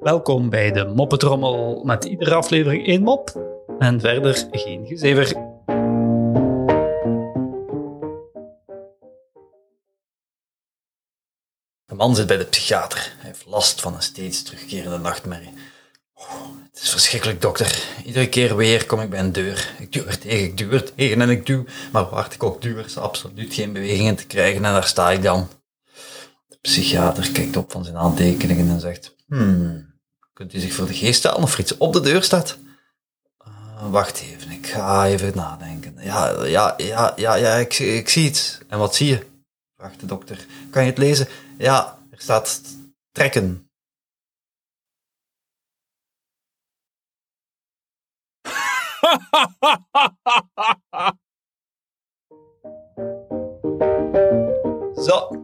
Welkom bij de Moppetrommel met iedere aflevering één mop en verder geen gezever. De man zit bij de psychiater. Hij heeft last van een steeds terugkerende nachtmerrie. Oh, het is verschrikkelijk, dokter. Iedere keer weer kom ik bij een deur. Ik duw er tegen, ik duw er tegen en ik duw. Maar waar ik ook duw, is absoluut geen bewegingen te krijgen en daar sta ik dan. Psychiater kijkt op van zijn aantekeningen en zegt... Hmm, kunt u zich voor de geest stellen of er iets op de deur staat? Uh, wacht even, ik ga even nadenken. Ja, ja, ja, ja, ja ik, ik zie iets. En wat zie je? Vraagt de dokter. Kan je het lezen? Ja, er staat trekken. Zo,